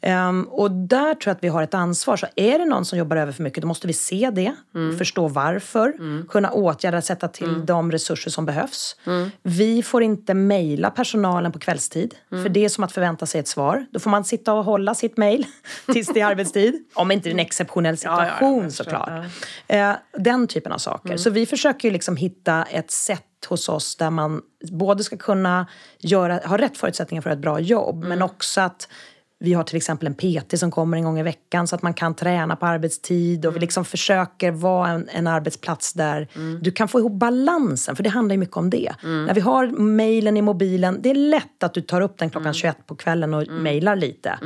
Ehm, och där tror jag att vi har ett ansvar. Så är det någon som jobbar över för mycket, då måste vi se det. Förstå varför. Kunna åtgärda, sätta till de resurser som behövs. Vi får inte mejla personalen på kvällstid. För det är som att förvänta sig ett svar. Då får man sitta och hålla sitt mejl tills det är arbetstid. Om inte det är en exceptionell ja, ja, situation jag förstår. såklart. Eh, den typen av saker. Så vi försöker ju liksom hitta ett sätt hos oss där man både ska kunna göra, ha rätt förutsättningar för ett bra jobb men också att vi har till exempel en PT som kommer en gång i veckan så att man kan träna på arbetstid och vi liksom försöker vara en, en arbetsplats där du kan få ihop balansen, för det handlar ju mycket om det. När vi har mejlen i mobilen, det är lätt att du tar upp den klockan 21 på kvällen och mejlar lite.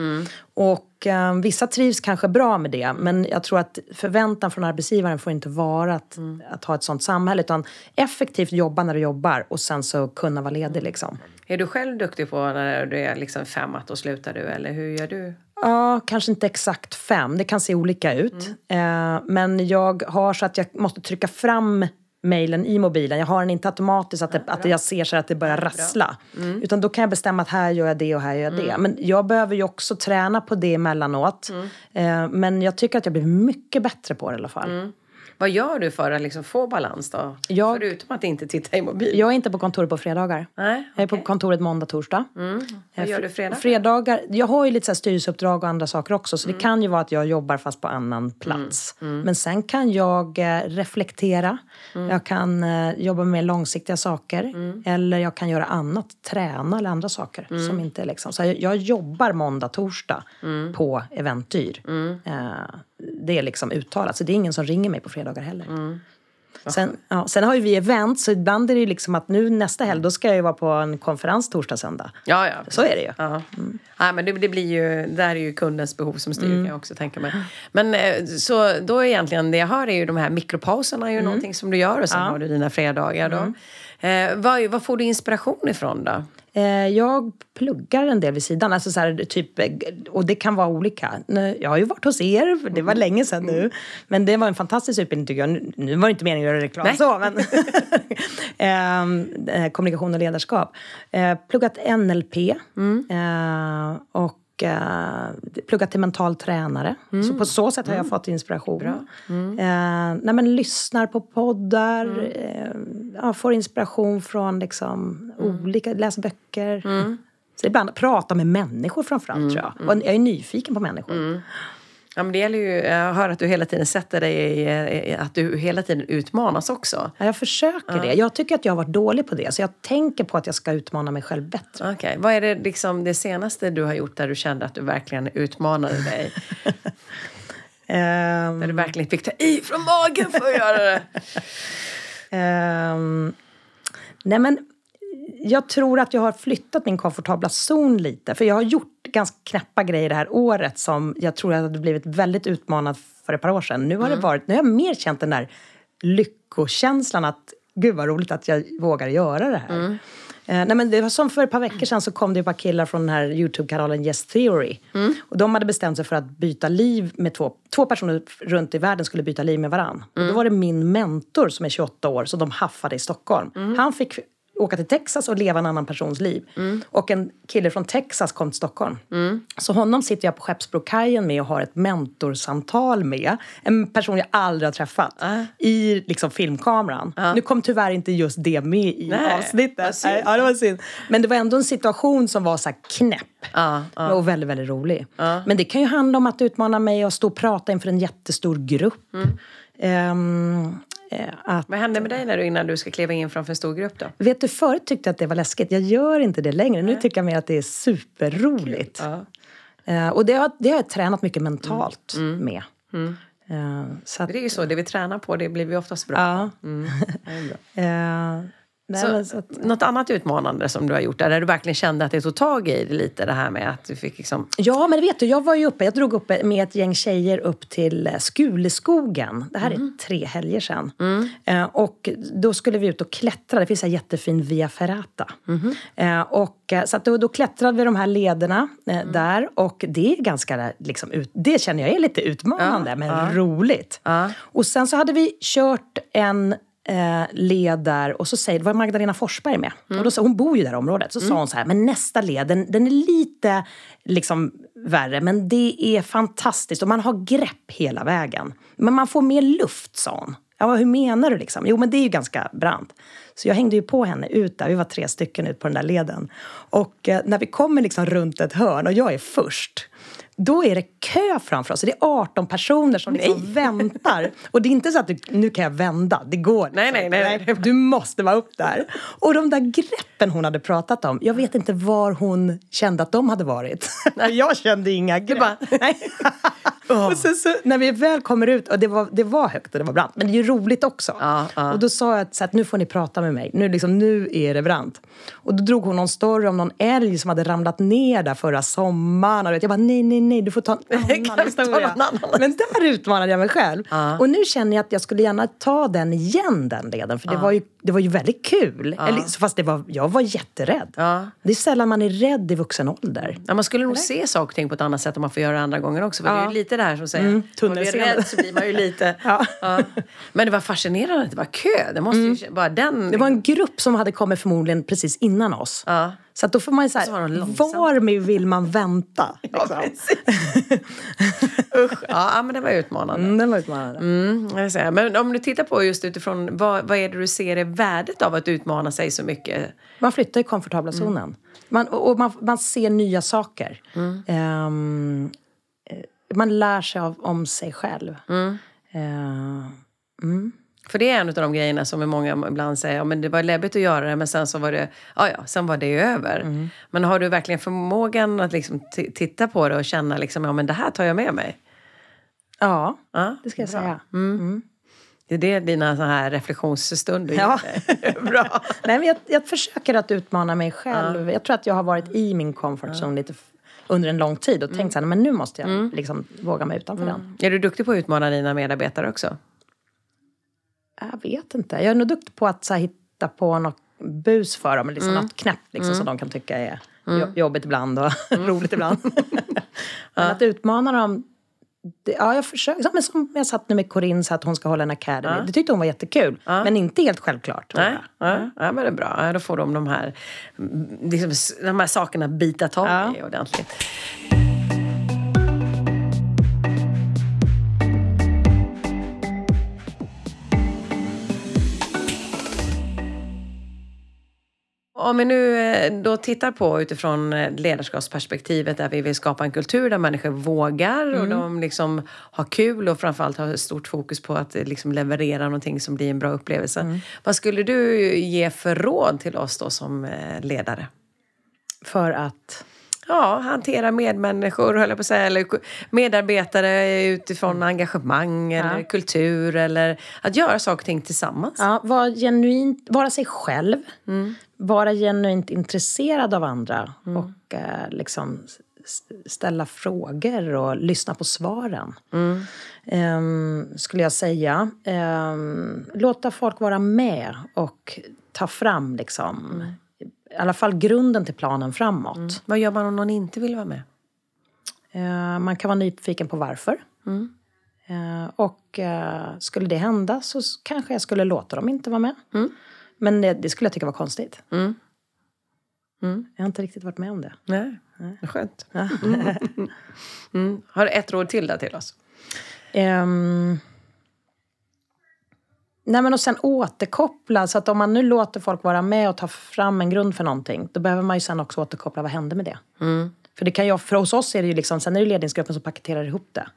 Och eh, vissa trivs kanske bra med det, men jag tror att förväntan från arbetsgivaren får inte vara att, att ha ett sånt samhälle, utan effektivt jobba när du jobbar och sen så kunna vara ledig liksom. Är du själv duktig på när du är liksom fem att då slutar du eller hur gör du? Ja, kanske inte exakt fem. Det kan se olika ut. Eh, men jag har så att jag måste trycka fram mejlen i mobilen. Jag har den inte automatiskt att, det, att jag ser så att det börjar rassla. Utan då kan jag bestämma att här gör jag det och här gör jag det. Men jag behöver ju också träna på det emellanåt. Eh, men jag tycker att jag blir mycket bättre på det i alla fall. Vad gör du för att liksom få balans då? Jag- Förutom att inte titta i mobilen. Jag är inte på kontoret på fredagar. Nej, Jag är på kontoret måndag, torsdag. Vad Eh, gör du fr- fredag? Fredagar, jag har ju lite så här styrelseuppdrag och andra saker också. Så det kan ju vara att jag jobbar fast på annan plats. Men sen kan jag eh, reflektera. Jag kan eh, jobba med långsiktiga saker. Eller jag kan göra annat. Träna eller andra saker. Som inte liksom. Så jag, jag jobbar måndag, torsdag på Eventyr. Eh, det är liksom uttalat. Så det är ingen som ringer mig på fredagar heller. Sen, ja, sen har ju vi event, så ibland är det ju liksom att nu nästa helg, då ska jag ju vara på en konferens torsdag, söndag. Ja, ja. Så är det ju. Ja. Nej, men det, det blir ju, där är ju kundens behov som styr kan jag också tänka mig. Men eh, så då är egentligen det jag hör är ju de här mikropauserna är ju någonting som du gör och sen har du dina fredagar då. Eh, vad, vad får du inspiration ifrån då? Eh, jag pluggar en del vid sidan, alltså så här, typ, och det kan vara olika. Jag har ju varit hos er, för det var länge sedan nu. Men det var en fantastisk utbildning tycker jag. Nu- var det inte meningen att göra reklam Nej. så, men Ehm, eh, kommunikation och ledarskap. Eh, pluggat NLP eh, och eh, pluggat till mental tränare. Så på så sätt har jag fått inspiration. Eh, nej, men lyssnar på poddar, ja, får inspiration från liksom olika, läser böcker. Så ibland prata med människor framförallt tror jag. Och jag är nyfiken på människor. Ja, men det gäller ju, jag hör att du hela tiden sätter dig i, att du hela tiden utmanas också. Ja, jag försöker det. Jag tycker att jag har varit dålig på det. Så jag tänker på att jag ska utmana mig själv bättre. Okej, vad är det, liksom, det senaste du har gjort där du kände att du verkligen utmanade dig? Ehm, Där du verkligen fick ta i från magen för att göra det? Ehm, nej men, jag tror att jag har flyttat min komfortabla zon lite. För jag har gjort ganska knäppa grejer det här året som jag tror jag hade blivit väldigt utmanad för ett par år sedan. Nu har, det varit, nu har jag mer känt den där lyckokänslan att gud vad roligt att jag vågar göra det här. Eh, nej men det var som för ett par veckor sedan så kom det ett par killar från den här Youtube-kanalen Yes Theory. Och de hade bestämt sig för att byta liv med två, två personer runt i världen skulle byta liv med varann. Och då var det min mentor som är 28 år som de haffade i Stockholm. Han fick åka till Texas och leva en annan persons liv. Och en kille från Texas kom till Stockholm. Så honom sitter jag på Skeppsbrokajen med och har ett mentorsamtal med. En person jag aldrig har träffat. I liksom filmkameran. Nu kom tyvärr inte just det med i Nej, avsnittet. Nej, Ja, det var synd. Men det var ändå en situation som var så knäpp. Ja. Och väldigt, väldigt rolig. Men det kan ju handla om att utmana mig och stå och prata inför en jättestor grupp. Ehm, eh, att, Vad hände med dig när du, innan du ska kliva in framför en stor grupp då? vet du, förut tyckte jag att det var läskigt. Jag gör inte det längre. Nu tycker jag mer att det är superroligt. Ja. Eh, och det har, det har jag tränat mycket mentalt med. Eh, så att, Det är ju så, det vi tränar på det blir vi oftast bra. ja. Är bra. Nej, Så, så att, Något annat utmanande som du har gjort där, där du verkligen kände att det tog tag i det lite det här med att du fick liksom... Ja, men vet du, jag var ju uppe, jag drog upp med ett gäng tjejer upp till eh, Skuleskogen. Det här är tre helger sedan. Eh, och då skulle vi ut och klättra. Det finns en jättefin Via Ferrata. Eh, och, eh, så att då, då klättrade vi de här lederna eh, där. Och det är ganska, liksom, ut, det känner jag är lite utmanande, men roligt. Ja. Och sen så hade vi kört en eh, led där och så säger, det var Magdalena Forsberg med. Och då sa, hon bor ju där i området. Så sa hon så här, men nästa led, den, den är lite liksom värre, men det är fantastiskt och man har grepp hela vägen. Men man får mer luft, sa hon. Ja, hur menar du liksom? Jo, men det är ju ganska brant. Så jag hängde ju på henne ut där. Vi var tre stycken ut på den där leden. Och eh, när vi kommer liksom runt ett hörn och jag är först då är det kö framför oss. Det är 18 personer som liksom väntar. Och det är inte så att du, nu kan jag vända, det går liksom. Nej, nej, nej, nej. Du måste vara upp där. Och de där greppen hon hade pratat om, jag vet inte var hon kände att de hade varit. jag kände inga grepp. bara- Nej. Och sen så, när vi väl kommer ut, och det var, det var högt och det var brant, men det är ju roligt också. Ja, ja. Och då sa jag att, så att nu får ni prata med mig, nu, liksom, nu är det brant. Och då drog hon någon story om någon älg som hade ramlat ner där förra sommaren. Och jag bara, nej, nej, nej, du får ta en annan historia. Men där utmanade jag mig själv. Ja. Och nu känner jag att jag skulle gärna ta den igen, den leden. För det, var, ju, det var ju väldigt kul. Eller, fast det var, jag var jätterädd. Ja. Det är sällan man är rädd i vuxen ålder. Ja, man skulle nog se saker och ting på ett annat sätt om man får göra det andra gånger också. För det är Ja. ju lite det här som säger, Mm, om man blir rädd så blir man ju lite... Ja. Ja. Men det var fascinerande att det var kö. Det måste ju, bara den... Det var en grupp som hade kommit förmodligen precis innan oss. Ja. Så då får man ju så var här, var med vill man vänta? Ja, Liksom. Ja, men det var utmanande. Mm, den var utmanande. Mm, jag säga. Men om du tittar på just utifrån vad, vad är det du ser är värdet av att utmana sig så mycket? Man flyttar i komfortabla zonen. Man, och man, man ser nya saker. Ehm, eh, man lär sig av, om sig själv. Ehm, För det är en av de grejerna som många ibland säger, ja men det var läbbigt att göra det men sen så var det, ja ja, sen var det över. Men har du verkligen förmågan att liksom titta på det och känna liksom, ja men det här tar jag med mig? Ja, Ja, det ska jag bra. säga. Det är det dina så här reflektionsstunder Ja. Bra. Nej, men jag, jag försöker att utmana mig själv. Jag tror att jag har varit i min comfort zone lite under en lång tid och tänkt så här, men nu måste jag liksom våga mig utanför den. Är du duktig på att utmana dina medarbetare också? Jag vet inte. Jag är nog duktig på att så här, hitta på något bus för dem, liksom något knäppt liksom, som de kan tycka är jo- jobbigt ibland och roligt ibland. Men att utmana dem, det, ja jag. Som, men som jag satt nu med Corinne så att hon ska hålla en academy. Det tyckte hon var jättekul, men inte helt självklart. Nej, ja, ja, men det är bra. Ja, då får de de här, liksom, de här sakerna bita tag Ja. i ordentligt. Om vi nu eh, då tittar på utifrån eh, ledarskapsperspektivet där vi vill skapa en kultur där människor vågar och de liksom har kul och framförallt har stort fokus på att eh, liksom leverera någonting som blir en bra upplevelse. Vad skulle du ge för råd till oss då som ledare? För att... Ja, hantera medmänniskor, höll jag på att säga, eller medarbetare utifrån engagemang eller kultur eller att göra saker och ting tillsammans. Ja, vara genuint, vara sig själv. Vara genuint intresserad av andra. Och eh, liksom ställa frågor och lyssna på svaren. Ehm, skulle jag säga. Ehm, låta folk vara med och ta fram liksom, i alla fall grunden till planen framåt. Vad gör man om någon inte vill vara med? Eh, man kan vara nyfiken på varför. Eh, och eh, skulle det hända så kanske jag skulle låta dem inte vara med. Men det, det skulle jag tycka var konstigt. Jag har inte riktigt varit med om det. Nej, Nej. skönt. Mm. Mm. Har du ett råd till där till oss? Ehm, nej men och sen återkoppla. Så att om man nu låter folk vara med och ta fram en grund för någonting. Då behöver man ju sen också återkoppla. Vad hände med det? För, det kan ju, för hos oss är det ju liksom, sen är det ledningsgruppen som paketerar ihop det.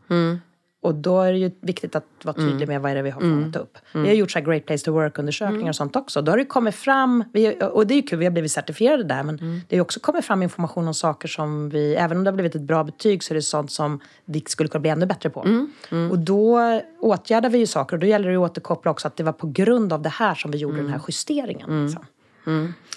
Och då är det ju viktigt att vara tydlig med vad är det vi har fångat upp. Vi har gjort så Great Place to Work-undersökningar och sånt också. Då har det kommit fram, och det är ju kul, vi har blivit certifierade där, men det har ju också kommit fram information om saker som vi, även om det har blivit ett bra betyg, så är det sånt som vi skulle kunna bli ännu bättre på. Och då åtgärdar vi ju saker och då gäller det att återkoppla också att det var på grund av det här som vi gjorde den här justeringen. Liksom.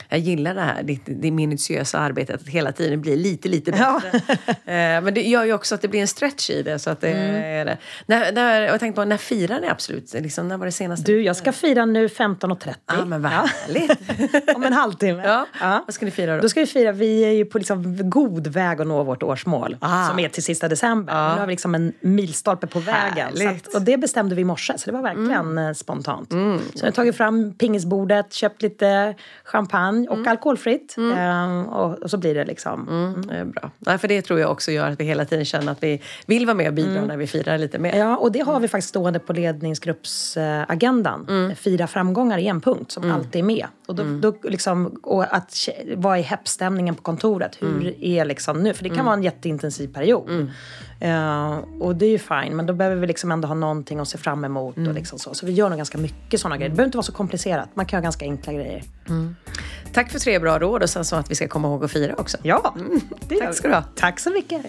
Jag gillar det här, ditt, det minutiösa arbetet, att hela tiden bli lite, lite bättre. Eh, Men det gör ju också att det blir en stretch i det. Så att det är det. När, när, jag tänkte på, när firar ni absolut? Liksom, när var det senaste? Du, jag ska fira nu 15.30. Ja, men vad härligt. Om en halvtimme. Ja. Vad ska ni fira då? Då ska vi fira, vi är ju på liksom god väg att nå vårt årsmål. Ah. Som är till sista december. Nu har vi liksom en milstolpe på vägen. Härligt. att, och det bestämde vi i morse, så det var verkligen eh, spontant. Så jag har tagit fram pingisbordet, köpt lite champagne och alkoholfritt. Eh, och, och så blir det liksom... Mm, det är bra. Ja, för det tror jag också gör att vi hela tiden känner att vi vill vara med och bidra när vi firar lite mer. Ja, och det har vi faktiskt stående på ledningsgruppsagendan. Mm. Fira framgångar är en punkt som alltid är med. Och, då, då liksom, och att, vad är heppstämningen på kontoret? Hur är liksom nu? För det kan vara en jätteintensiv period. Eh, och det är ju fine, men då behöver vi liksom ändå ha någonting att se fram emot. Och liksom så. så vi gör nog ganska mycket sådana grejer. Det behöver inte vara så komplicerat. Man kan ha ganska enkla grejer. Tack för tre bra råd och sen så att vi ska komma ihåg att fira också. Ja, det gör Tack ska du ha. Tack så mycket.